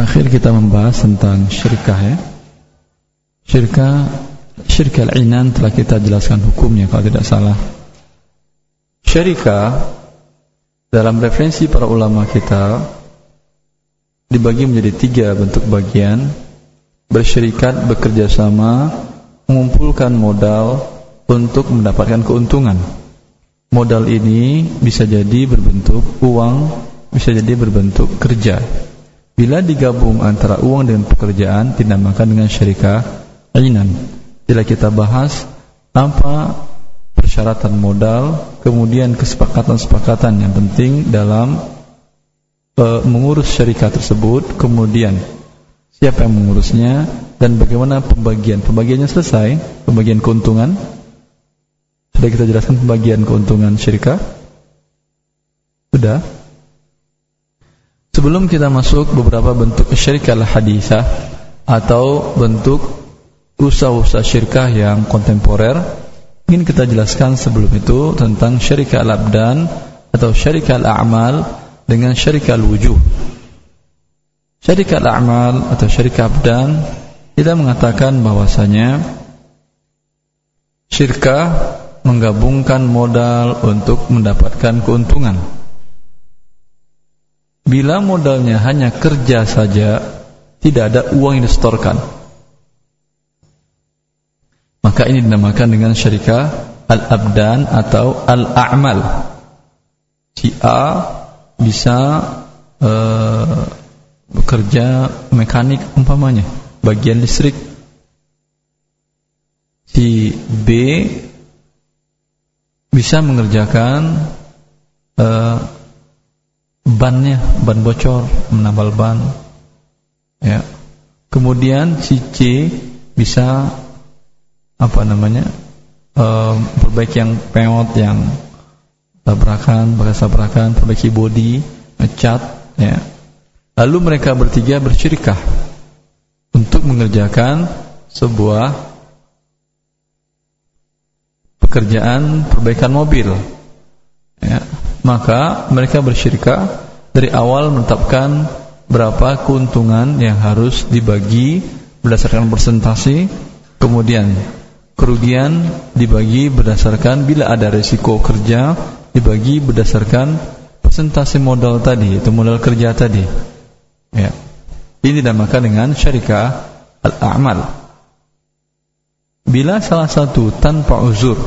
terakhir kita membahas tentang syirkah ya. Syirkah syirkah al-inan telah kita jelaskan hukumnya kalau tidak salah. Syirkah dalam referensi para ulama kita dibagi menjadi tiga bentuk bagian bersyirikat bekerja sama mengumpulkan modal untuk mendapatkan keuntungan modal ini bisa jadi berbentuk uang bisa jadi berbentuk kerja bila digabung antara uang dan pekerjaan dinamakan dengan syirikah inan bila kita bahas apa persyaratan modal kemudian kesepakatan-kesepakatan yang penting dalam uh, mengurus syarikat tersebut kemudian siapa yang mengurusnya dan bagaimana pembagian pembagiannya selesai pembagian keuntungan sudah kita jelaskan pembagian keuntungan syirikah? Sudah? Sebelum kita masuk beberapa bentuk syirikah hadisah atau bentuk usaha-usaha syirkah yang kontemporer, ingin kita jelaskan sebelum itu tentang syirikah al-abdan atau syirikah al-a'mal dengan syirikah al-wujuh. Syirikah al-a'mal atau syirikah abdan kita mengatakan bahwasanya syirkah menggabungkan modal untuk mendapatkan keuntungan. Bila modalnya hanya kerja saja, tidak ada uang yang disetorkan. Maka ini dinamakan dengan syarikah al-abdan atau al-a'mal. Si A bisa uh, bekerja mekanik umpamanya, bagian listrik. Si B bisa mengerjakan uh, bannya, ban bocor, menambal ban. Ya. Kemudian si C bisa apa namanya? Uh, perbaiki yang peot yang tabrakan, bekas tabrakan, perbaiki body, ngecat, ya. Lalu mereka bertiga bersyirikah untuk mengerjakan sebuah pekerjaan perbaikan mobil ya, maka mereka bersyirikah dari awal menetapkan berapa keuntungan yang harus dibagi berdasarkan presentasi kemudian kerugian dibagi berdasarkan bila ada resiko kerja dibagi berdasarkan presentasi modal tadi itu modal kerja tadi. Ya. Ini dinamakan dengan syarikah al-a'mal. Bila salah satu tanpa uzur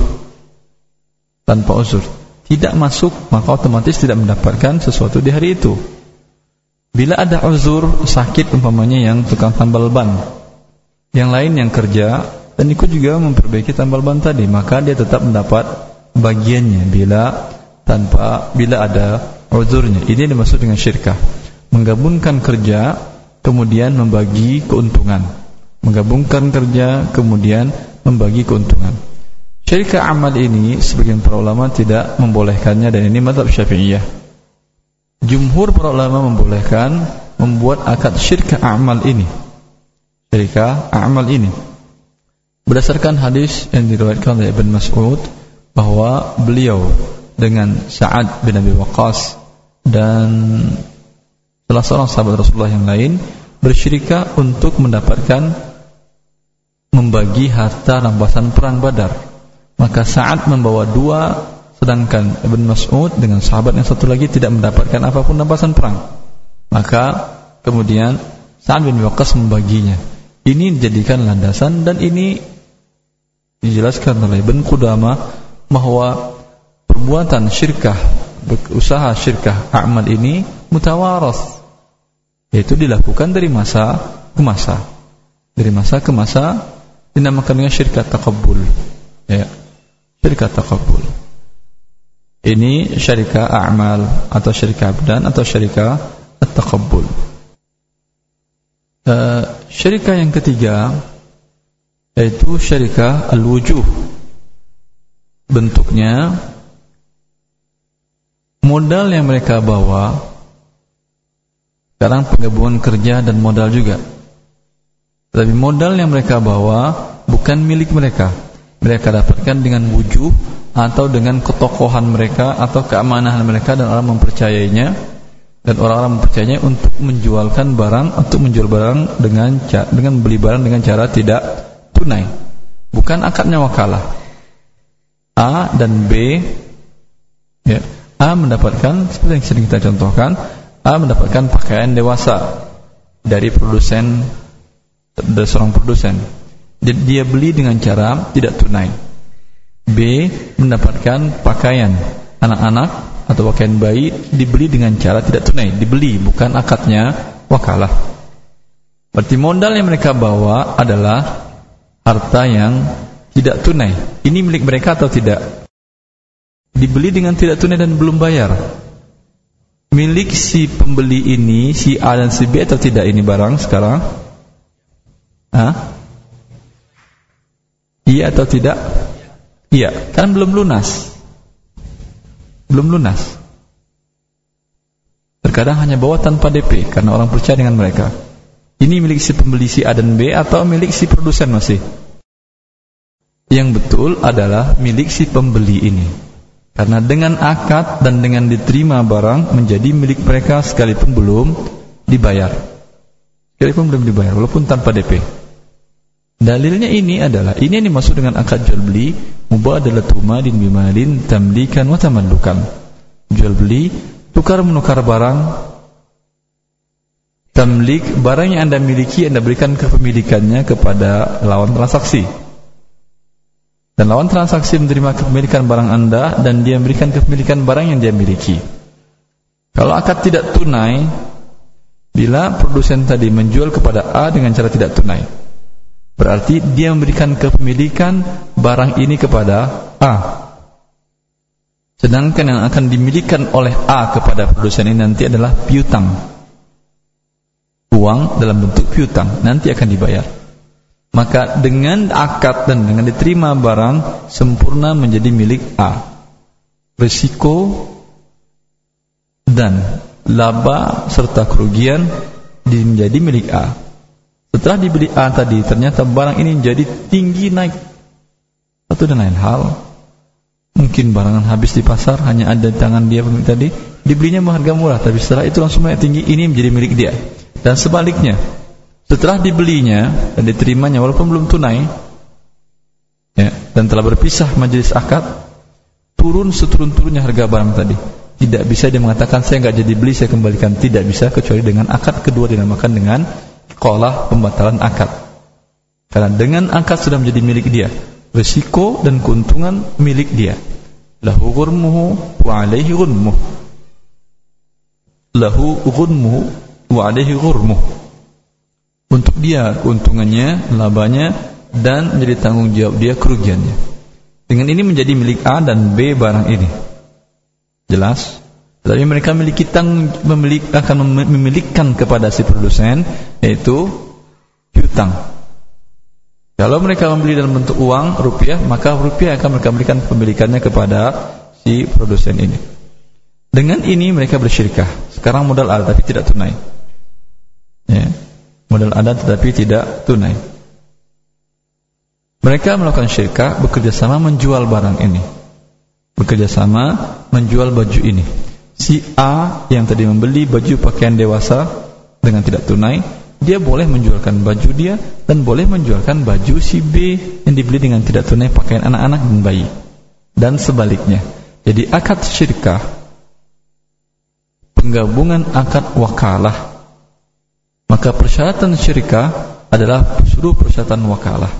tanpa uzur tidak masuk maka otomatis tidak mendapatkan sesuatu di hari itu. Bila ada uzur sakit umpamanya yang tukang tambal ban, yang lain yang kerja dan ikut juga memperbaiki tambal ban tadi, maka dia tetap mendapat bagiannya bila tanpa bila ada uzurnya. Ini dimaksud dengan syirkah. Menggabungkan kerja kemudian membagi keuntungan. Menggabungkan kerja kemudian membagi keuntungan. Syirkah amal ini sebagian para ulama tidak membolehkannya dan ini madhab syafi'iyah. Jumhur para ulama membolehkan membuat akad syirkah amal ini. Syirkah amal ini. Berdasarkan hadis yang diriwayatkan oleh Ibn Mas'ud bahwa beliau dengan Sa'ad bin Abi Waqqas dan salah seorang sahabat Rasulullah yang lain bersyirikah untuk mendapatkan membagi harta rampasan perang Badar. Maka saat membawa dua sedangkan Ibn Mas'ud dengan sahabat yang satu lagi tidak mendapatkan apa pun rampasan perang. Maka kemudian Sa'ad bin Waqqas membaginya. Ini dijadikan landasan dan ini dijelaskan oleh Ibn Qudama bahwa perbuatan syirkah usaha syirkah amal ini mutawaras yaitu dilakukan dari masa ke masa dari masa ke masa dinamakan dengan syirkat takabul ya syirkat takabul ini syarikah a'mal atau syarikah abdan atau syarikah at-taqabbul. Uh, yang ketiga yaitu syarikah al-wujuh. Bentuknya modal yang mereka bawa. Sekarang penggabungan kerja dan modal juga. Tapi modal yang mereka bawa bukan milik mereka. Mereka dapatkan dengan wujud atau dengan ketokohan mereka atau keamanan mereka dan orang mempercayainya. dan orang-orang mempercayainya untuk menjualkan barang untuk menjual barang dengan dengan beli barang dengan cara tidak tunai bukan akadnya wakalah A dan B ya A mendapatkan seperti yang sering kita contohkan A mendapatkan pakaian dewasa dari produsen dari seorang produsen dia beli dengan cara tidak tunai. B mendapatkan pakaian. Anak-anak atau pakaian bayi dibeli dengan cara tidak tunai. Dibeli bukan akadnya wakalah. Berarti modal yang mereka bawa adalah harta yang tidak tunai. Ini milik mereka atau tidak? Dibeli dengan tidak tunai dan belum bayar. Milik si pembeli ini si A dan si B atau tidak ini barang sekarang? Hah? Iya atau tidak? Iya, kan belum lunas. Belum lunas. Terkadang hanya bawa tanpa DP karena orang percaya dengan mereka. Ini milik si pembeli si A dan B atau milik si produsen masih? Yang betul adalah milik si pembeli ini. Karena dengan akad dan dengan diterima barang menjadi milik mereka sekalipun belum dibayar. Sekalipun belum dibayar walaupun tanpa DP. Dalilnya ini adalah ini yang dimaksud dengan akad jual beli mubadalatu malin bimalin tamlikan wa tamallukan. Jual beli tukar menukar barang tamlik barang yang Anda miliki Anda berikan kepemilikannya kepada lawan transaksi dan lawan transaksi menerima kepemilikan barang Anda dan dia memberikan kepemilikan barang yang dia miliki. Kalau akad tidak tunai, bila produsen tadi menjual kepada A dengan cara tidak tunai, berarti dia memberikan kepemilikan barang ini kepada A. Sedangkan yang akan dimilikan oleh A kepada produsen ini nanti adalah piutang. Uang dalam bentuk piutang nanti akan dibayar maka dengan akad dan dengan diterima barang sempurna menjadi milik A. Risiko dan laba serta kerugian menjadi milik A. Setelah dibeli A tadi, ternyata barang ini menjadi tinggi naik. Satu dan lain hal. Mungkin barangan habis di pasar, hanya ada di tangan dia pemilik tadi, dibelinya harga murah, tapi setelah itu langsung naik tinggi, ini menjadi milik dia. Dan sebaliknya, setelah dibelinya dan diterimanya walaupun belum tunai ya, dan telah berpisah majelis akad, turun seturun-turunnya harga barang tadi. Tidak bisa dia mengatakan saya nggak jadi beli saya kembalikan tidak bisa kecuali dengan akad kedua dinamakan dengan kolah pembatalan akad. Karena dengan akad sudah menjadi milik dia, risiko dan keuntungan milik dia. Lahu ghurmuhu wa alaihi ghurmuh. Lahu ghurmuhu wa alaihi ghurmuh untuk dia keuntungannya, labanya dan menjadi tanggung jawab dia kerugiannya. Dengan ini menjadi milik A dan B barang ini. Jelas? Tapi mereka memiliki tanggung memiliki akan memilikan kepada si produsen yaitu piutang. Kalau mereka membeli dalam bentuk uang rupiah, maka rupiah akan mereka berikan pemilikannya kepada si produsen ini. Dengan ini mereka bersyirkah. Sekarang modal ada tapi tidak tunai. Ya modal ada tetapi tidak tunai. Mereka melakukan syirkah bekerja sama menjual barang ini. Bekerja sama menjual baju ini. Si A yang tadi membeli baju pakaian dewasa dengan tidak tunai, dia boleh menjualkan baju dia dan boleh menjualkan baju si B yang dibeli dengan tidak tunai pakaian anak-anak dan bayi. Dan sebaliknya. Jadi akad syirkah penggabungan akad wakalah maka persyaratan syirkah adalah seluruh persyaratan wakalah.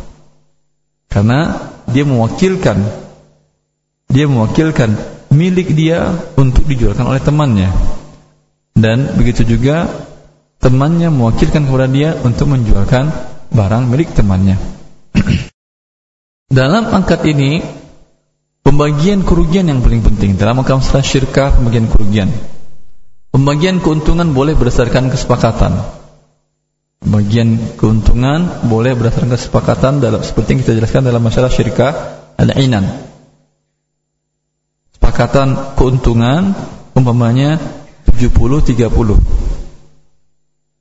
Karena dia mewakilkan dia mewakilkan milik dia untuk dijualkan oleh temannya. Dan begitu juga temannya mewakilkan kepada dia untuk menjualkan barang milik temannya. dalam angkat ini pembagian kerugian yang paling penting dalam angkat masalah syirkah pembagian kerugian. Pembagian keuntungan boleh berdasarkan kesepakatan bagian keuntungan boleh berdasarkan kesepakatan dalam seperti yang kita jelaskan dalam masalah syirkah al-inan kesepakatan keuntungan umpamanya 70 30.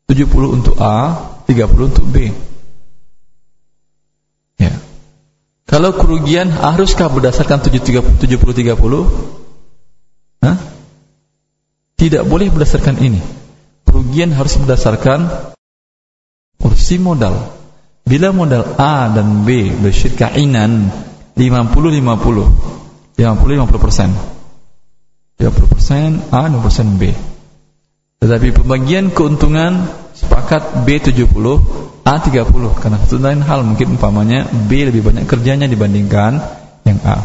70 untuk A, 30 untuk B. Ya. Kalau kerugian haruskah berdasarkan 70 30? 70 30? Hah? Tidak boleh berdasarkan ini. Kerugian harus berdasarkan kursi modal. Bila modal A dan B bersyirkah inan 50 50 50 50%. 50% A 50% B. Tetapi pembagian keuntungan sepakat B 70, A 30 karena satu lain hal mungkin umpamanya B lebih banyak kerjanya dibandingkan yang A.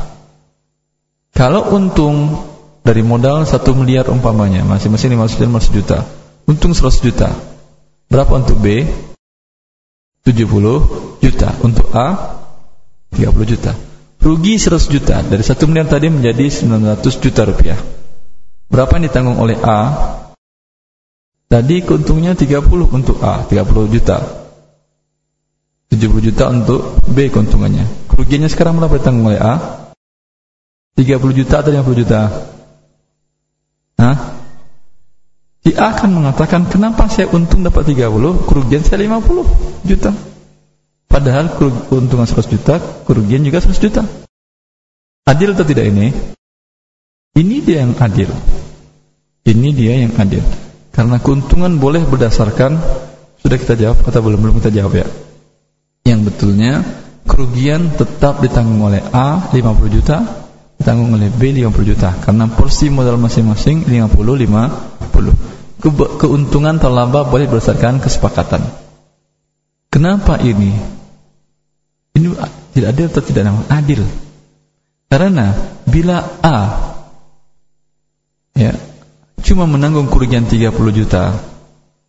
Kalau untung dari modal 1 miliar umpamanya, masing-masing 500 juta, 500 juta. Untung 100 juta. Berapa untuk B? 70 juta. Untuk A 30 juta rugi 100 juta. Dari 1 miliar tadi menjadi 900 juta rupiah. Berapa yang ditanggung oleh A? Tadi keuntungnya 30 untuk A 30 juta. 70 juta untuk B keuntungannya. Kerugiannya sekarang berapa ditanggung oleh A? 30 juta atau 50 juta? Hah? Si A akan mengatakan kenapa saya untung dapat 30 kerugian saya 50 juta padahal keuntungan 100 juta kerugian juga 100 juta. Adil atau tidak ini? Ini dia yang adil. Ini dia yang adil. Karena keuntungan boleh berdasarkan sudah kita jawab atau belum belum kita jawab ya? Yang betulnya kerugian tetap ditanggung oleh A 50 juta ditanggung oleh B 50 juta. Karena porsi modal masing-masing 50 50 ke keuntungan terlambah boleh berdasarkan kesepakatan. Kenapa ini? Ini tidak adil atau tidak adil? Karena bila A ya cuma menanggung kerugian 30 juta,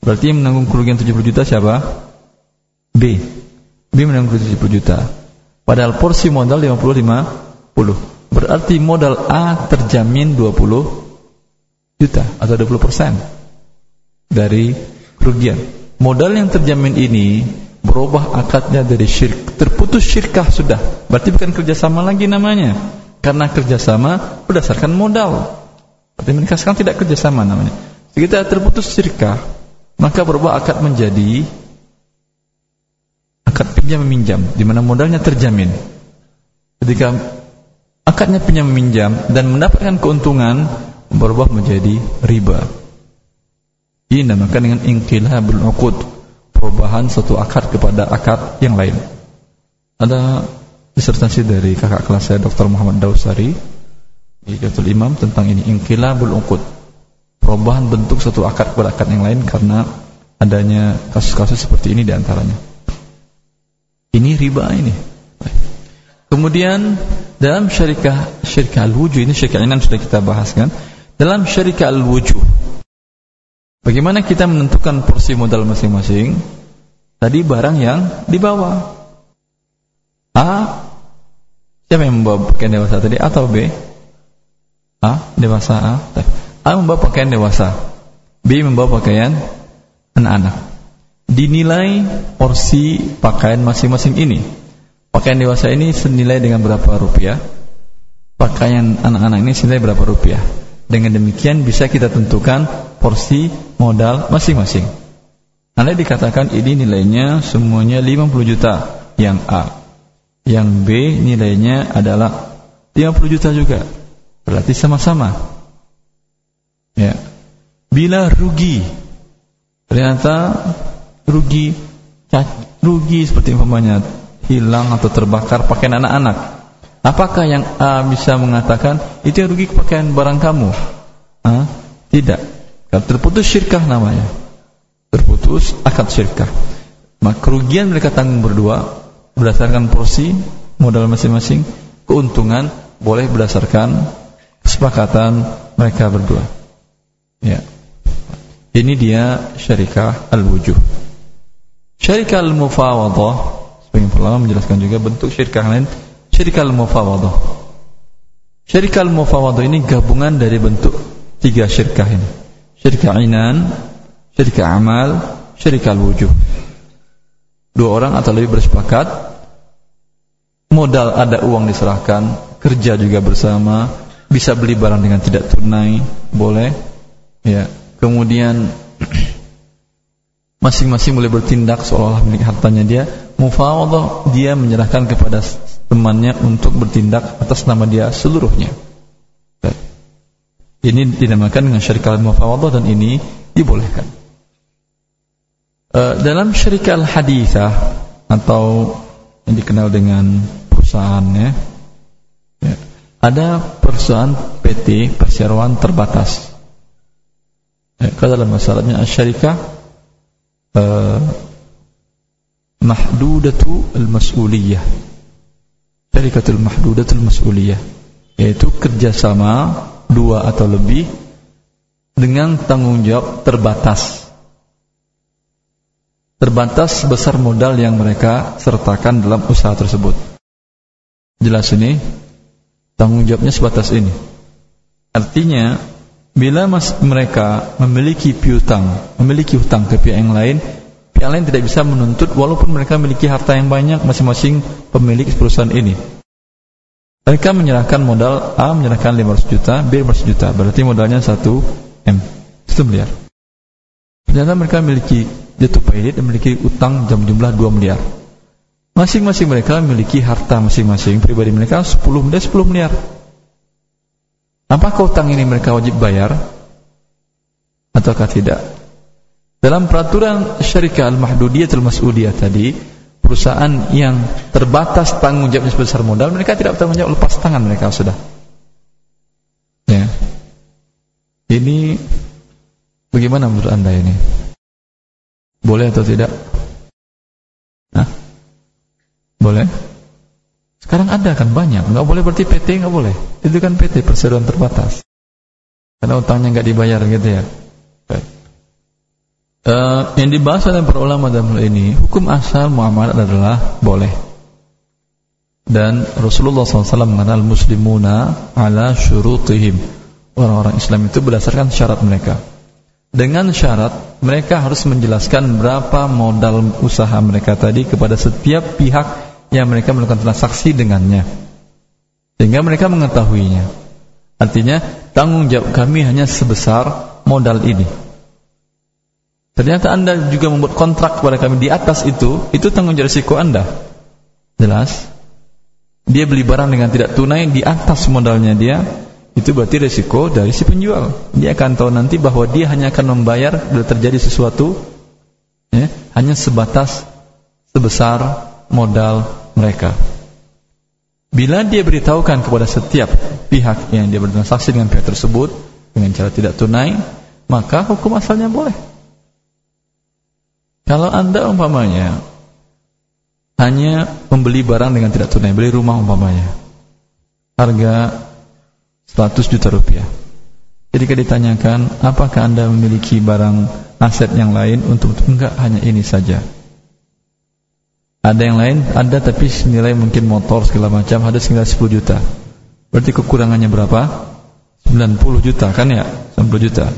berarti yang menanggung kerugian 70 juta siapa? B. B menanggung kerugian 70 juta. Padahal porsi modal 50 50. Berarti modal A terjamin 20 juta atau 20 persen dari kerugian. Modal yang terjamin ini berubah akadnya dari syirik, terputus syirkah sudah. Berarti bukan kerjasama lagi namanya, karena kerjasama berdasarkan modal. Berarti mereka sekarang tidak kerjasama namanya. Kita terputus syirkah, maka berubah akad menjadi akad pinjam meminjam, di mana modalnya terjamin. Ketika akadnya pinjam meminjam dan mendapatkan keuntungan berubah menjadi riba. Ini dinamakan dengan inqilabul uqud, perubahan satu akad kepada akad yang lain. Ada disertasi dari kakak kelas saya Dr. Muhammad Dausari di Jatul Imam tentang ini inqilabul uqud. Perubahan bentuk satu akad kepada akad yang lain karena adanya kasus-kasus seperti ini di antaranya. Ini riba ini. Kemudian dalam syarikah syarikah al-wujuh ini syarikah ini sudah kita bahaskan. Dalam syarikah al-wujuh Bagaimana kita menentukan porsi modal masing-masing? Tadi barang yang dibawa. A Siapa yang membawa pakaian dewasa tadi atau B? A dewasa A. A membawa pakaian dewasa. B membawa pakaian anak-anak. Dinilai porsi pakaian masing-masing ini. Pakaian dewasa ini senilai dengan berapa rupiah? Pakaian anak-anak ini senilai berapa rupiah? Dengan demikian bisa kita tentukan porsi modal masing-masing. Anda dikatakan ini nilainya semuanya 50 juta yang A. Yang B nilainya adalah 50 juta juga. Berarti sama-sama. Ya. Bila rugi ternyata rugi rugi seperti umpamanya hilang atau terbakar pakaian anak-anak. Apakah yang A bisa mengatakan itu yang rugi pakaian barang kamu? Hah? Tidak. Terputus syirkah namanya. Terputus akad syirkah. Maka kerugian mereka tanggung berdua berdasarkan porsi modal masing-masing, keuntungan boleh berdasarkan kesepakatan mereka berdua. Ya. Ini dia syarikah al-wujuh. Syarikah al-mufawadah sebagian ulama menjelaskan juga bentuk syirkah lain syarikah al-mufawadah. Syarikah al-mufawadah ini gabungan dari bentuk tiga syirkah ini syirka inan, syirka amal, syirka wujud. Dua orang atau lebih bersepakat, modal ada uang diserahkan, kerja juga bersama, bisa beli barang dengan tidak tunai, boleh. Ya. Kemudian masing-masing boleh bertindak seolah-olah milik hartanya dia. Mufawadah dia menyerahkan kepada temannya untuk bertindak atas nama dia seluruhnya. Ini dinamakan dengan syarikat al-mufawadah dan ini dibolehkan. Uh, dalam syarikat al-hadithah atau yang dikenal dengan perusahaannya ya, ada perusahaan PT perseroan terbatas. Ya, kalau dalam masalahnya syarikat uh, mahdudatu al-mas'uliyah. Syarikatul mahdudatul mas'uliyah yaitu kerjasama dua atau lebih dengan tanggung jawab terbatas. Terbatas besar modal yang mereka sertakan dalam usaha tersebut. Jelas ini tanggung jawabnya sebatas ini. Artinya bila mereka memiliki piutang, memiliki hutang ke pihak yang lain, pihak lain tidak bisa menuntut walaupun mereka memiliki harta yang banyak masing-masing pemilik perusahaan ini. Mereka menyerahkan modal A menyerahkan 500 juta, B 500 juta. Berarti modalnya 1 M, 1 miliar. Ternyata mereka memiliki jatuh paylit dan memiliki utang jam jumlah 2 miliar. Masing-masing mereka memiliki harta masing-masing pribadi mereka 10 miliar 10 miliar. Apakah utang ini mereka wajib bayar ataukah tidak? Dalam peraturan syarikat al-mahdudiyatul mas'udiyah tadi, perusahaan yang terbatas tanggung jawabnya sebesar modal, mereka tidak bertanggung jawab lepas tangan mereka sudah. Ya. Ini bagaimana menurut Anda ini? Boleh atau tidak? Hah? Boleh? Sekarang ada kan banyak, nggak boleh berarti PT nggak boleh. Itu kan PT perseroan terbatas. Karena utangnya nggak dibayar gitu ya. Uh, yang dibahas oleh para ulama dalam hal ini hukum asal muamalah adalah boleh. Dan Rasulullah SAW mengenal muslimuna ala syurutihim. Orang-orang Islam itu berdasarkan syarat mereka. Dengan syarat mereka harus menjelaskan berapa modal usaha mereka tadi kepada setiap pihak yang mereka melakukan transaksi dengannya. Sehingga mereka mengetahuinya. Artinya tanggung jawab kami hanya sebesar modal ini Ternyata Anda juga membuat kontrak kepada kami di atas itu, itu tanggung jawab risiko Anda. Jelas? Dia beli barang dengan tidak tunai di atas modalnya dia, itu berarti risiko dari si penjual. Dia akan tahu nanti bahwa dia hanya akan membayar bila terjadi sesuatu ya, hanya sebatas sebesar modal mereka. Bila dia beritahukan kepada setiap pihak yang dia bertransaksi dengan pihak tersebut dengan cara tidak tunai, maka hukum asalnya boleh. Kalau anda umpamanya hanya membeli barang dengan tidak tunai, beli rumah umpamanya, harga 100 juta rupiah. Ketika ditanyakan, apakah anda memiliki barang aset yang lain untuk, untuk enggak hanya ini saja. Ada yang lain, ada tapi senilai mungkin motor segala macam, ada senilai 10 juta. Berarti kekurangannya berapa? 90 juta kan ya? 90 juta.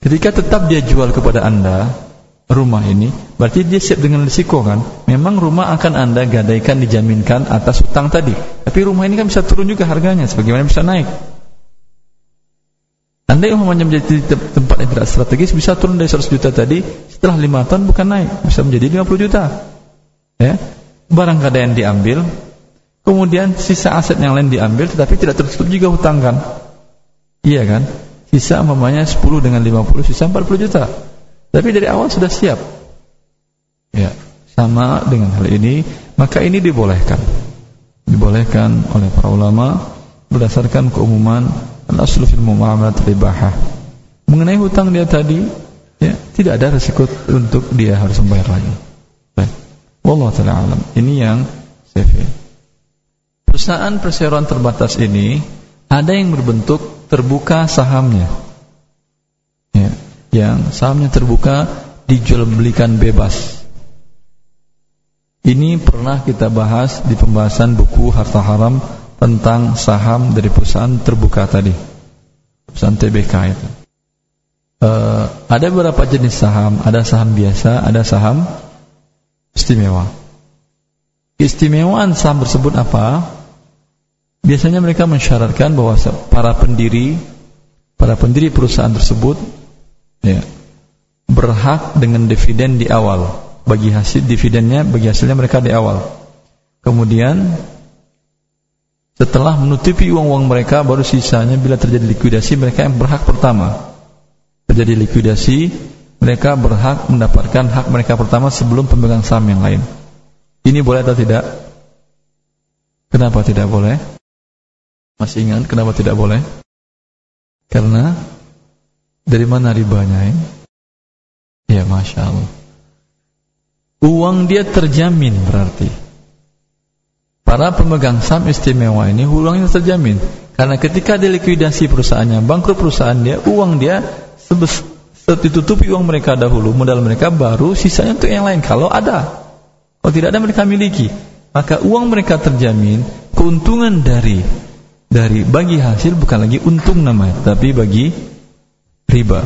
Ketika tetap dia jual kepada anda rumah ini, berarti dia siap dengan risiko kan? Memang rumah akan Anda gadaikan dijaminkan atas utang tadi. Tapi rumah ini kan bisa turun juga harganya, sebagaimana bisa naik. Anda yang umpamanya menjadi tempat yang tidak strategis bisa turun dari 100 juta tadi, setelah 5 tahun bukan naik, bisa menjadi 50 juta. Ya. Barang gadaian diambil, kemudian sisa aset yang lain diambil tetapi tidak tertutup juga hutang kan? Iya kan? Sisa umpamanya 10 dengan 50 sisa 40 juta. Tapi dari awal sudah siap. Ya, sama dengan hal ini, maka ini dibolehkan. Dibolehkan oleh para ulama berdasarkan keumuman al-aslu fil muamalat ribahah. Mengenai hutang dia tadi, ya, tidak ada resiko untuk dia harus membayar lagi. Baik. Wallahu taala alam. Ini yang saya Perusahaan perseroan terbatas ini ada yang berbentuk terbuka sahamnya. Ya, yang sahamnya terbuka dijual belikan bebas. Ini pernah kita bahas di pembahasan buku Harta Haram tentang saham dari perusahaan terbuka tadi. Perusahaan TBK itu. Uh, ada beberapa jenis saham, ada saham biasa, ada saham istimewa. Istimewaan saham tersebut apa? Biasanya mereka mensyaratkan bahwa para pendiri para pendiri perusahaan tersebut ya, berhak dengan dividen di awal bagi hasil dividennya bagi hasilnya mereka di awal kemudian setelah menutupi uang-uang mereka baru sisanya bila terjadi likuidasi mereka yang berhak pertama terjadi likuidasi mereka berhak mendapatkan hak mereka pertama sebelum pemegang saham yang lain ini boleh atau tidak? kenapa tidak boleh? masih ingat kenapa tidak boleh? karena dari mana ribanya ya? ya Masya Allah uang dia terjamin berarti Para pemegang saham istimewa ini uangnya terjamin. Karena ketika dilikuidasi perusahaannya, bangkrut perusahaan dia, uang dia ditutupi uang mereka dahulu, modal mereka baru sisanya untuk yang lain kalau ada. Kalau tidak ada mereka miliki, maka uang mereka terjamin, keuntungan dari dari bagi hasil bukan lagi untung namanya, tapi bagi riba.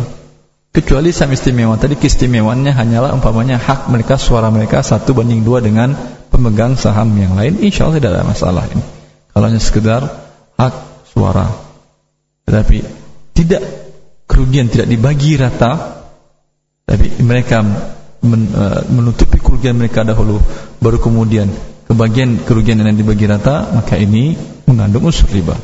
Kecuali saham istimewa. Tadi keistimewaannya hanyalah umpamanya hak mereka suara mereka satu banding dua dengan pemegang saham yang lain. Insya Allah tidak ada masalah ini. Kalau hanya sekedar hak suara. Tetapi tidak kerugian tidak dibagi rata. Tapi mereka uh, menutupi kerugian mereka dahulu baru kemudian kebagian kerugian yang dibagi rata maka ini mengandung unsur riba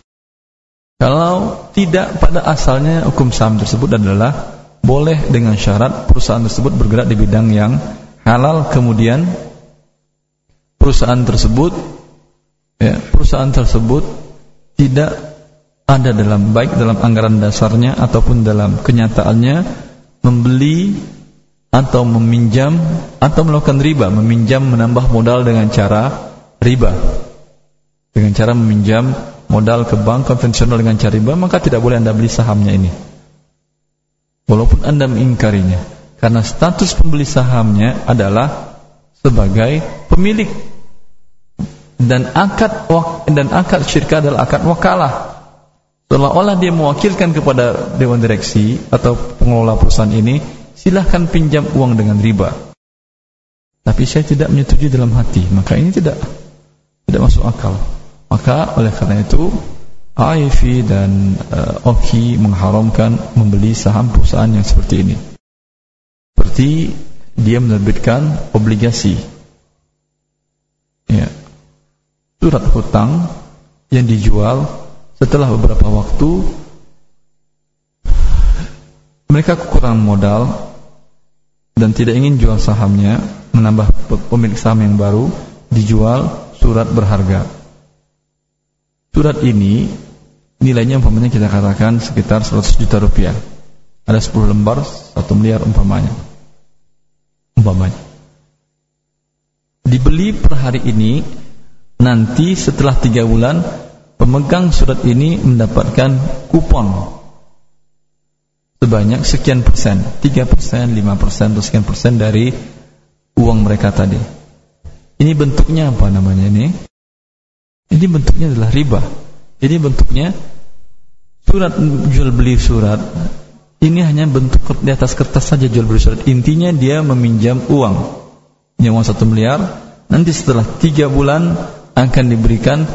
kalau tidak pada asalnya hukum saham tersebut adalah boleh dengan syarat perusahaan tersebut bergerak di bidang yang halal kemudian perusahaan tersebut ya, perusahaan tersebut tidak ada dalam baik dalam anggaran dasarnya ataupun dalam kenyataannya membeli atau meminjam atau melakukan riba, meminjam menambah modal dengan cara riba. Dengan cara meminjam modal ke bank konvensional dengan cara riba, maka tidak boleh Anda beli sahamnya ini. Walaupun Anda mengingkarinya, karena status pembeli sahamnya adalah sebagai pemilik dan akad dan akad syirka adalah akad wakalah. Seolah-olah dia mewakilkan kepada dewan direksi atau pengelola perusahaan ini, silahkan pinjam uang dengan riba. Tapi saya tidak menyetujui dalam hati, maka ini tidak tidak masuk akal. Maka oleh karena itu AIV dan uh, OKI mengharamkan membeli saham perusahaan yang seperti ini. Seperti dia menerbitkan obligasi. Ya, surat hutang yang dijual setelah beberapa waktu mereka kekurangan modal dan tidak ingin jual sahamnya menambah pemilik saham yang baru dijual surat berharga surat ini nilainya umpamanya kita katakan sekitar 100 juta rupiah ada 10 lembar 1 miliar umpamanya umpamanya dibeli per hari ini nanti setelah tiga bulan pemegang surat ini mendapatkan kupon sebanyak sekian persen, tiga persen, lima persen, atau sekian persen dari uang mereka tadi. Ini bentuknya apa namanya ini? Ini bentuknya adalah riba. Ini bentuknya surat jual beli surat. Ini hanya bentuk di atas kertas saja jual beli surat. Intinya dia meminjam uang. Ini uang satu miliar. Nanti setelah tiga bulan akan diberikan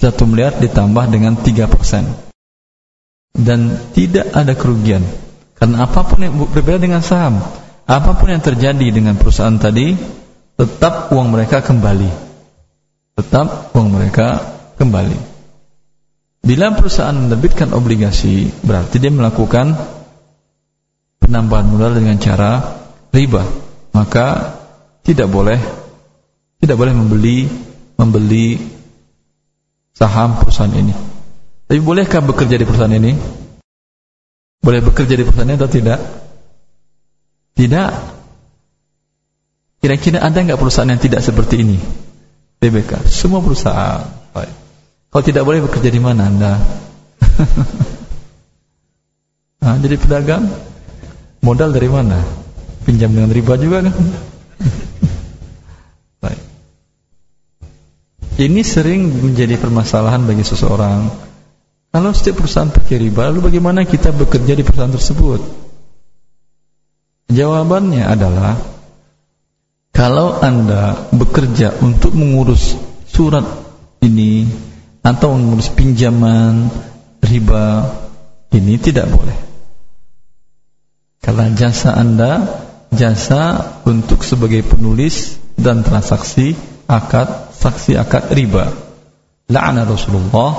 satu miliar ditambah dengan tiga persen dan tidak ada kerugian karena apa pun yang berbeda dengan saham apa pun yang terjadi dengan perusahaan tadi tetap uang mereka kembali tetap uang mereka kembali bila perusahaan menerbitkan obligasi berarti dia melakukan penambahan modal dengan cara riba maka tidak boleh tidak boleh membeli membeli saham perusahaan ini. Tapi bolehkah bekerja di perusahaan ini? Boleh bekerja di perusahaan ini atau tidak? Tidak. Kira-kira ada nggak perusahaan yang tidak seperti ini? BBK. Semua perusahaan. Baik. Kalau tidak boleh bekerja di mana Anda? nah, jadi pedagang modal dari mana? Pinjam dengan riba juga kan? Ini sering menjadi permasalahan bagi seseorang. Kalau setiap perusahaan pakai riba, lalu bagaimana kita bekerja di perusahaan tersebut? Jawabannya adalah kalau Anda bekerja untuk mengurus surat ini atau mengurus pinjaman riba ini tidak boleh. Karena jasa Anda jasa untuk sebagai penulis dan transaksi akad saksi akad riba. la'ana Rasulullah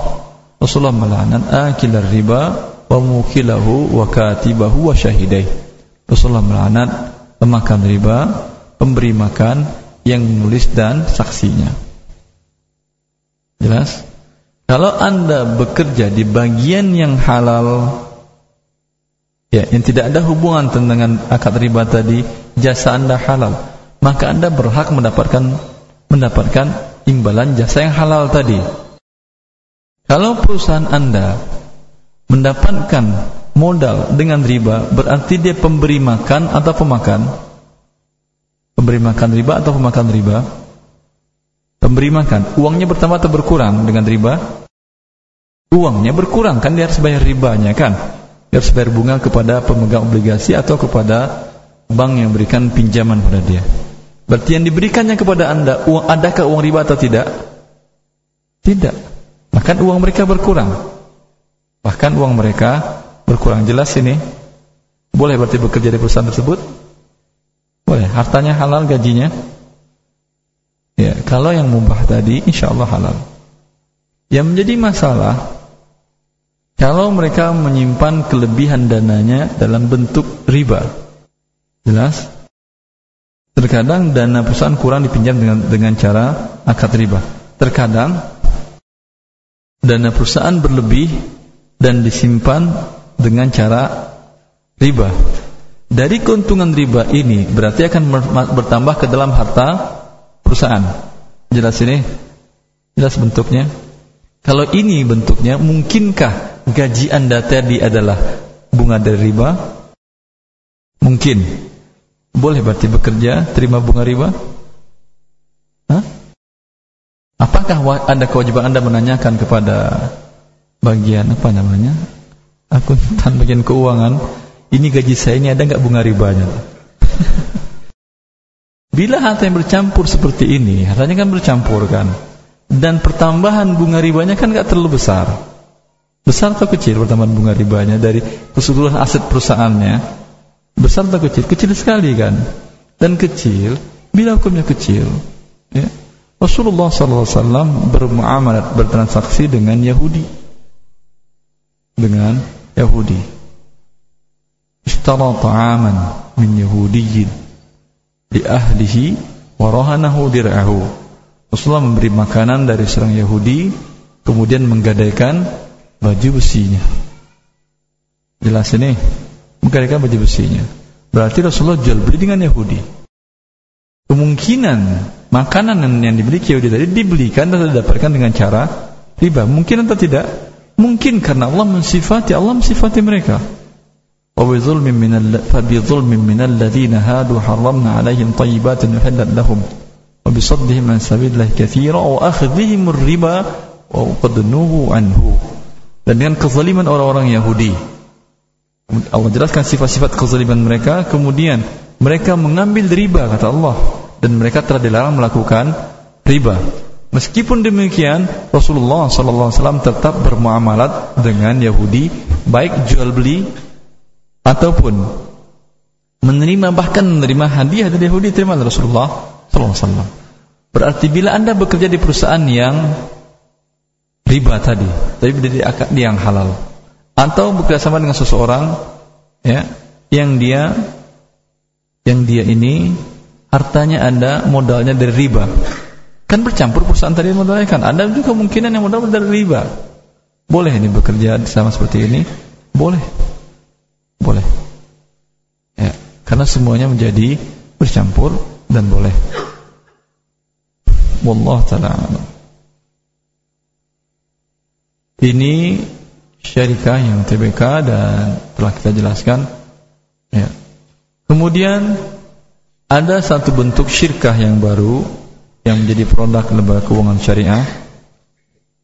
Rasulullah melaknat akilar riba wa mukilahu wa katibahu wa syahidai Rasulullah melaknat pemakan riba pemberi makan yang menulis dan saksinya. Jelas? Kalau anda bekerja di bagian yang halal ya yang tidak ada hubungan dengan akad riba tadi jasa anda halal maka anda berhak mendapatkan mendapatkan imbalan jasa yang halal tadi. Kalau perusahaan anda mendapatkan modal dengan riba berarti dia pemberi makan atau pemakan pemberi makan riba atau pemakan riba? Pemberi makan. Uangnya bertambah atau berkurang dengan riba? Uangnya berkurang kan dia harus bayar ribanya kan? Dia harus bayar bunga kepada pemegang obligasi atau kepada bank yang berikan pinjaman pada dia. Berarti yang diberikannya kepada anda uang adakah uang riba atau tidak? Tidak. Maka uang mereka berkurang. Bahkan uang mereka berkurang. Jelas ini? Boleh berarti bekerja di perusahaan tersebut boleh, hartanya halal gajinya. Ya, kalau yang mubah tadi insya Allah halal. Yang menjadi masalah kalau mereka menyimpan kelebihan dananya dalam bentuk riba. Jelas? Terkadang dana perusahaan kurang dipinjam dengan dengan cara akad riba. Terkadang dana perusahaan berlebih dan disimpan dengan cara riba dari keuntungan riba ini berarti akan bertambah ke dalam harta perusahaan. Jelas ini? Jelas bentuknya? Kalau ini bentuknya, mungkinkah gaji Anda tadi adalah bunga dari riba? Mungkin. Boleh berarti bekerja terima bunga riba? Hah? Apakah ada kewajiban Anda menanyakan kepada bagian apa namanya? Akuntan bagian keuangan ini gaji saya ini ada nggak bunga ribanya? Bila harta yang bercampur seperti ini, hartanya kan bercampur kan, dan pertambahan bunga ribanya kan nggak terlalu besar. Besar atau kecil pertambahan bunga ribanya dari keseluruhan aset perusahaannya? Besar atau kecil? Kecil sekali kan. Dan kecil, bila hukumnya kecil, ya, Rasulullah SAW bermuamalat bertransaksi dengan Yahudi, dengan Yahudi min yahudiyyin li ahlihi wa rahanahu dir'ahu Rasulullah memberi makanan dari seorang Yahudi kemudian menggadaikan baju besinya. Jelas ini? Menggadaikan baju besinya. Berarti Rasulullah jual beli dengan Yahudi. Kemungkinan makanan yang dimiliki Yahudi tadi dibelikan dan didapatkan dengan cara riba. Mungkin atau tidak? Mungkin karena Allah mensifati Allah mensifati mereka وبظلم من فبظلم من الذين هادوا حرمنا عليهم طيبات أحلت لهم وبصدهم عن سبيل الله كثيرا وأخذهم الربا وقد نهوا عنه dan dengan kezaliman orang-orang Yahudi Allah jelaskan sifat-sifat kezaliman mereka kemudian mereka mengambil riba kata Allah dan mereka telah dilarang melakukan riba meskipun demikian Rasulullah SAW tetap bermuamalat dengan Yahudi baik jual beli ataupun menerima bahkan menerima hadiah dari Yahudi terima dari Rasulullah sallallahu alaihi wasallam. Berarti bila Anda bekerja di perusahaan yang riba tadi, tapi akad yang halal atau bekerjasama dengan seseorang ya yang dia yang dia ini hartanya Anda modalnya dari riba. Kan bercampur perusahaan tadi modalnya kan. Anda juga kemungkinan yang modal dari riba. Boleh ini bekerja sama seperti ini? Boleh. Boleh. Ya, karena semuanya menjadi bercampur dan boleh. Wallah taala Ini syarikah yang TBK dan telah kita jelaskan. Ya. Kemudian ada satu bentuk syirkah yang baru yang menjadi produk lembaga keuangan syariah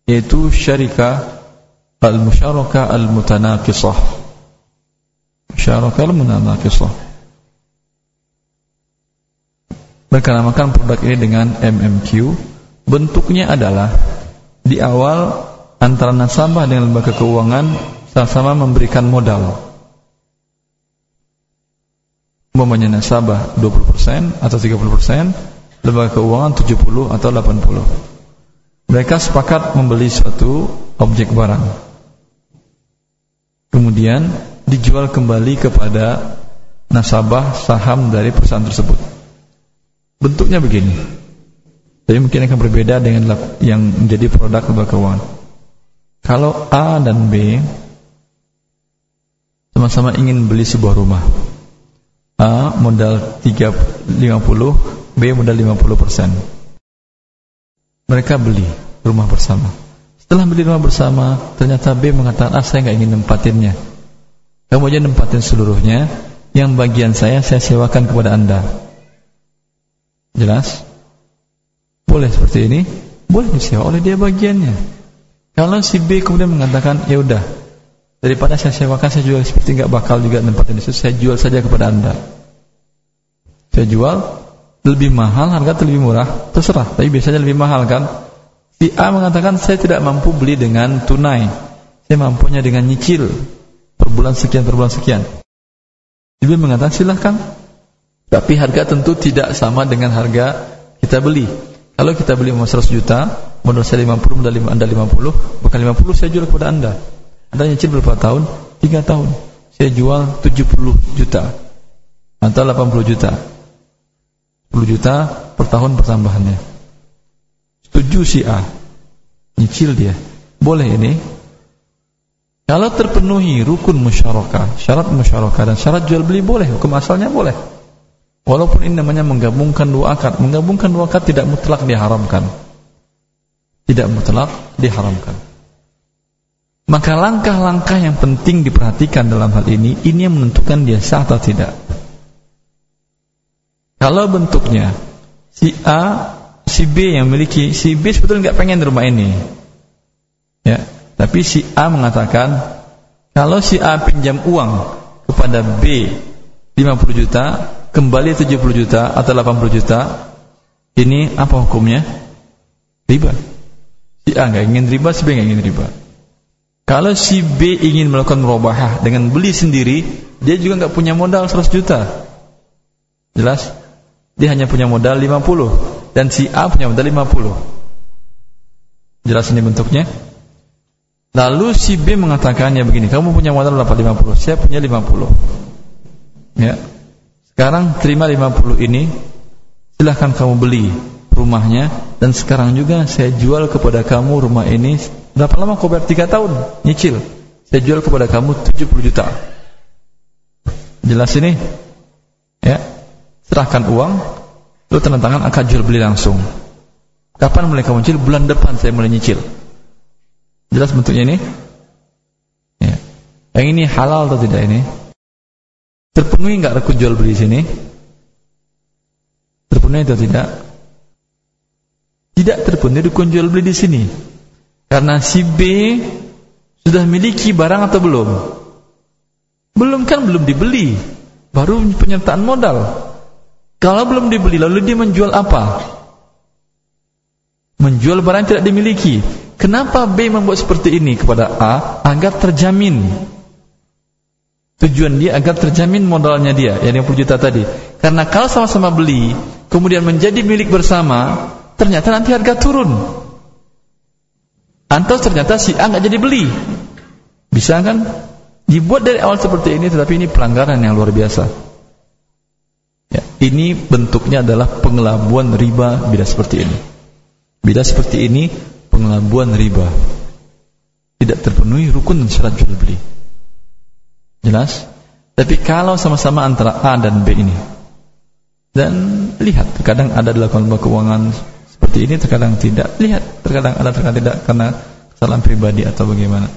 yaitu syarikah al-musyarakah al-mutanaqisah Munanakisah Mereka namakan produk ini dengan MMQ Bentuknya adalah Di awal Antara nasabah dengan lembaga keuangan Sama-sama memberikan modal. Umpamanya nasabah 20% atau 30% Lembaga keuangan 70 atau 80 Mereka sepakat membeli suatu objek barang. Kemudian dijual kembali kepada nasabah saham dari perusahaan tersebut. Bentuknya begini. Tapi mungkin akan berbeda dengan yang menjadi produk lembaga keuangan. Kalau A dan B sama-sama ingin beli sebuah rumah. A modal 350, B modal 50 persen. Mereka beli rumah bersama. Setelah beli rumah bersama, ternyata B mengatakan, ah saya nggak ingin nempatinnya. Kamu aja nempatin seluruhnya, yang bagian saya saya sewakan kepada anda. Jelas? Boleh seperti ini? Boleh disewa oleh dia bagiannya. Kalau si B kemudian mengatakan, ya udah, daripada saya sewakan saya jual seperti nggak bakal juga nempatin itu, saya jual saja kepada anda. Saya jual lebih mahal, harga lebih murah, terserah. Tapi biasanya lebih mahal kan? Si A mengatakan saya tidak mampu beli dengan tunai, saya mampunya dengan nyicil per bulan sekian per bulan sekian. B mengatakan silahkan, tapi harga tentu tidak sama dengan harga kita beli. Kalau kita beli 100 juta, modal saya 50, modal anda 50, maka 50 saya jual kepada anda. Anda nyicil berapa tahun? 3 tahun. Saya jual 70 juta atau 80 juta 10 juta per tahun pertambahannya. Setuju si A. Nyicil dia. Boleh ini. Kalau terpenuhi rukun musyarakah, syarat musyarakah dan syarat jual beli boleh, hukum asalnya boleh. Walaupun ini namanya menggabungkan dua akad, menggabungkan dua akad tidak mutlak diharamkan. Tidak mutlak diharamkan. Maka langkah-langkah yang penting diperhatikan dalam hal ini, ini yang menentukan dia sah atau tidak. Kalau bentuknya si A, si B yang memiliki, si B sebetulnya nggak pengen rumah ini, ya. Tapi si A mengatakan kalau si A pinjam uang kepada B 50 juta, kembali 70 juta atau 80 juta, ini apa hukumnya? Riba. Si A nggak ingin riba, si B nggak ingin riba. Kalau si B ingin melakukan merubah dengan beli sendiri, dia juga nggak punya modal 100 juta. Jelas? Dia hanya punya modal 50 dan si A punya modal 50. Jelas ini bentuknya? Lalu si B mengatakannya begini, kamu punya modal berapa 50? Saya punya 50. Ya. Sekarang terima 50 ini, silahkan kamu beli rumahnya dan sekarang juga saya jual kepada kamu rumah ini berapa lama kau bayar 3 tahun nyicil saya jual kepada kamu 70 juta jelas ini ya serahkan uang, lu tanda tangan akan jual beli langsung. Kapan mulai kamu nyicil? Bulan depan saya mulai nyicil. Jelas bentuknya ini? Ya. Yang ini halal atau tidak ini? Terpenuhi nggak rukun jual beli sini? Terpenuhi atau tidak? Tidak terpenuhi rukun jual beli di sini. Karena si B sudah miliki barang atau belum? Belum kan belum dibeli. Baru penyertaan modal. Kalau belum dibeli lalu dia menjual apa? Menjual barang yang tidak dimiliki. Kenapa B membuat seperti ini kepada A? Agar terjamin. Tujuan dia agar terjamin modalnya dia, yang 50 juta tadi. Karena kalau sama-sama beli, kemudian menjadi milik bersama, ternyata nanti harga turun. Atau ternyata si A nggak jadi beli. Bisa kan? Dibuat dari awal seperti ini, tetapi ini pelanggaran yang luar biasa. Ya, ini bentuknya adalah pengelabuan riba bila seperti ini. Bila seperti ini pengelabuan riba. Tidak terpenuhi rukun dan syarat jual beli. Jelas? Tapi kalau sama-sama antara A dan B ini dan lihat terkadang ada dilakukan keuangan seperti ini terkadang tidak lihat terkadang ada terkadang tidak karena kesalahan pribadi atau bagaimana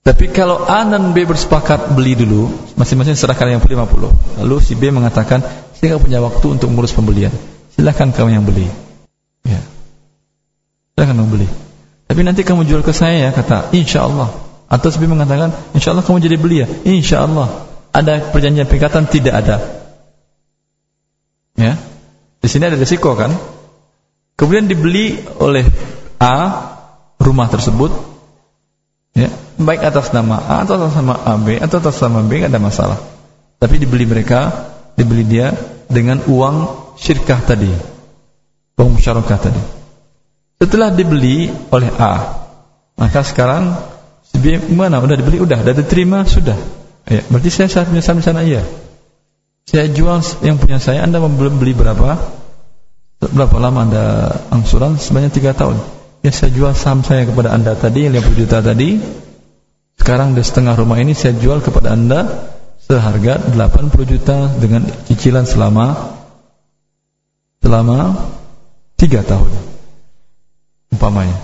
tapi kalau A dan B bersepakat beli dulu, masing-masing serahkan yang 50. Lalu si B mengatakan, saya punya waktu untuk mengurus pembelian. Silahkan kamu yang beli. Ya. Silahkan beli. Tapi nanti kamu jual ke saya ya, kata, insya Allah. Atau B mengatakan, insya Allah kamu jadi beli ya, insya Allah. Ada perjanjian perikatan? Tidak ada. Ya. Di sini ada risiko kan? Kemudian dibeli oleh A rumah tersebut, ya baik atas nama A atau atas nama AB atau atas nama B tidak ada masalah. Tapi dibeli mereka, dibeli dia dengan uang syirkah tadi, uang musyarakah tadi. Setelah dibeli oleh A, maka sekarang si B mana? Udah dibeli, udah, udah diterima, sudah. Ya, berarti saya saat punya saham sana iya. Saya jual yang punya saya, Anda belum beli berapa? Berapa lama Anda angsuran? Sebanyak tiga tahun. Ya saya jual saham saya kepada Anda tadi, 50 juta tadi. Sekarang di setengah rumah ini saya jual kepada Anda seharga 80 juta dengan cicilan selama selama tiga tahun umpamanya.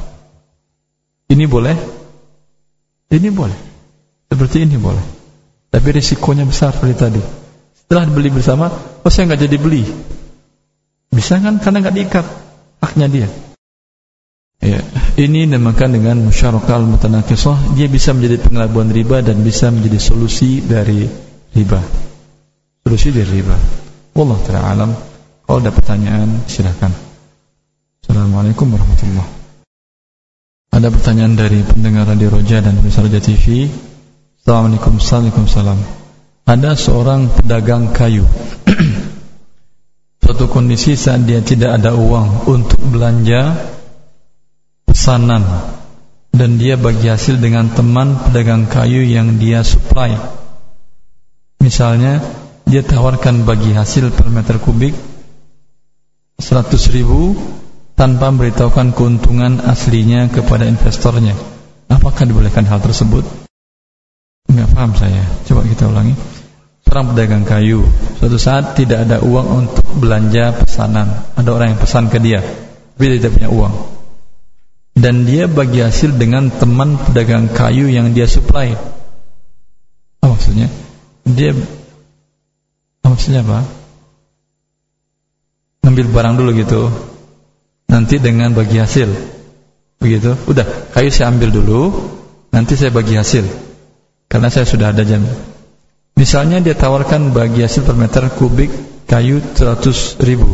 Ini boleh? Ini boleh. Seperti ini boleh. Tapi risikonya besar seperti tadi. Setelah dibeli bersama, oh saya nggak jadi beli. Bisa kan? Karena nggak diikat haknya dia. Ya, ini dinamakan dengan musyarakah mutanakisah. Dia bisa menjadi pengelabuan riba dan bisa menjadi solusi dari riba. Solusi dari riba. Wallah ta'ala alam. Kalau ada pertanyaan, silakan. Assalamualaikum warahmatullahi Ada pertanyaan dari pendengar Radio Roja dan pemirsa Roja TV. Assalamualaikum Waalaikumsalam. Ada seorang pedagang kayu. Suatu kondisi saat dia tidak ada uang untuk belanja pesanan dan dia bagi hasil dengan teman pedagang kayu yang dia supply. Misalnya dia tawarkan bagi hasil per meter kubik 100 ribu tanpa memberitahukan keuntungan aslinya kepada investornya. Apakah dibolehkan hal tersebut? Enggak paham saya. Coba kita ulangi. Seorang pedagang kayu, suatu saat tidak ada uang untuk belanja pesanan. Ada orang yang pesan ke dia, tapi dia tidak punya uang. Dan dia bagi hasil dengan teman pedagang kayu yang dia supply. Apa maksudnya? Dia apa maksudnya apa? Ngambil barang dulu gitu nanti dengan bagi hasil. Begitu. Udah, kayu saya ambil dulu, nanti saya bagi hasil. Karena saya sudah ada jam. Misalnya dia tawarkan bagi hasil per meter kubik kayu 100 ribu.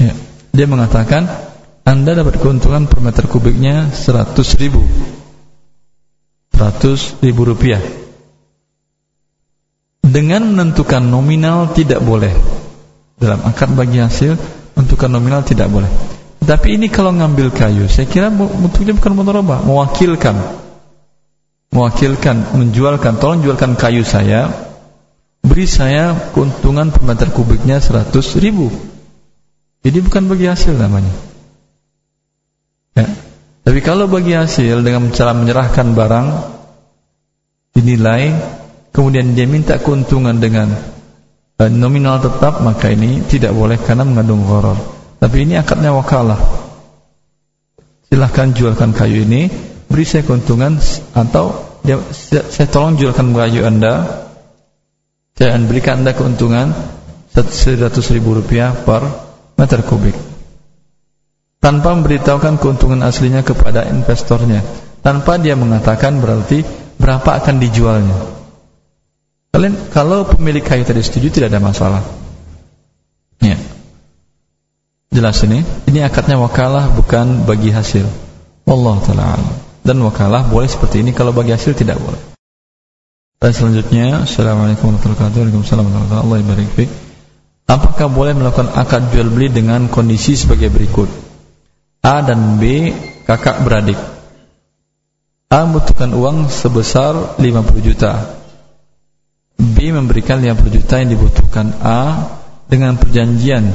Ya. Dia mengatakan Anda dapat keuntungan per meter kubiknya 100 ribu. 100 ribu rupiah. Dengan menentukan nominal tidak boleh dalam akad bagi hasil Menentukan nominal tidak boleh. Tapi ini kalau ngambil kayu, saya kira bentuknya bukan mudharabah, mewakilkan. Mewakilkan, menjualkan, tolong jualkan kayu saya, beri saya keuntungan per meter kubiknya 100 ribu. Jadi bukan bagi hasil namanya. Ya. Tapi kalau bagi hasil dengan cara menyerahkan barang dinilai, kemudian dia minta keuntungan dengan nominal tetap maka ini tidak boleh karena mengandung gharar. Tapi ini akadnya wakalah. Silahkan jualkan kayu ini, beri saya keuntungan atau dia, saya tolong jualkan kayu Anda. Saya berikan Anda keuntungan 100 ribu rupiah per meter kubik. Tanpa memberitahukan keuntungan aslinya kepada investornya. Tanpa dia mengatakan berarti berapa akan dijualnya. Kalian kalau pemilik kayu tadi setuju tidak ada masalah. Ya. Jelas ini. Ini akadnya wakalah bukan bagi hasil. Allah taala Dan wakalah boleh seperti ini kalau bagi hasil tidak boleh. Dan selanjutnya, Assalamualaikum warahmatullahi wabarakatuh. Waalaikumsalam warahmatullahi wabarakatuh. Apakah boleh melakukan akad jual beli dengan kondisi sebagai berikut? A dan B kakak beradik. A membutuhkan uang sebesar 50 juta B memberikan 50 juta yang dibutuhkan A dengan perjanjian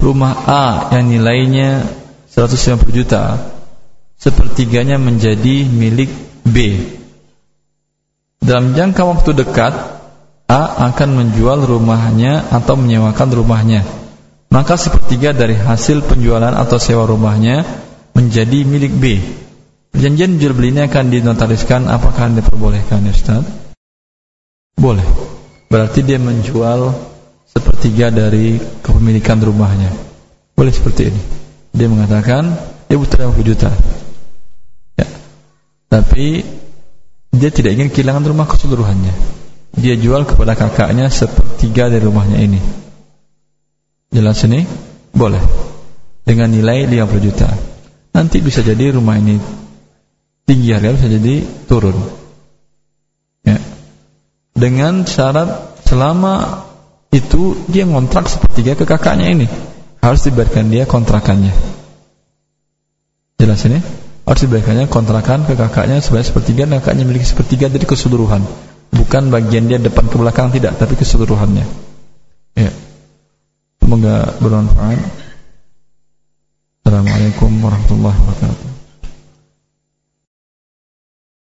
rumah A yang nilainya 150 juta sepertiganya menjadi milik B. Dalam jangka waktu dekat A akan menjual rumahnya atau menyewakan rumahnya. Maka sepertiga dari hasil penjualan atau sewa rumahnya menjadi milik B. Perjanjian jual beli ini akan dinotariskan. Apakah diperbolehkan ya? Boleh. Berarti dia menjual sepertiga dari kepemilikan rumahnya. Boleh seperti ini. Dia mengatakan dia butuh 50 juta. Ya. Tapi dia tidak ingin kehilangan rumah keseluruhannya. Dia jual kepada kakaknya sepertiga dari rumahnya ini. Jelas ini? Boleh. Dengan nilai 50 juta. Nanti bisa jadi rumah ini tinggi harga bisa jadi turun dengan syarat selama itu dia ngontrak sepertiga ke kakaknya ini harus dibayarkan dia kontrakannya Jelas ini? Harus diberikannya kontrakan ke kakaknya sebanyak sepertiga, dan kakaknya memiliki sepertiga dari keseluruhan. Bukan bagian dia depan ke belakang tidak, tapi keseluruhannya. Ya. Semoga bermanfaat. Assalamualaikum warahmatullahi wabarakatuh.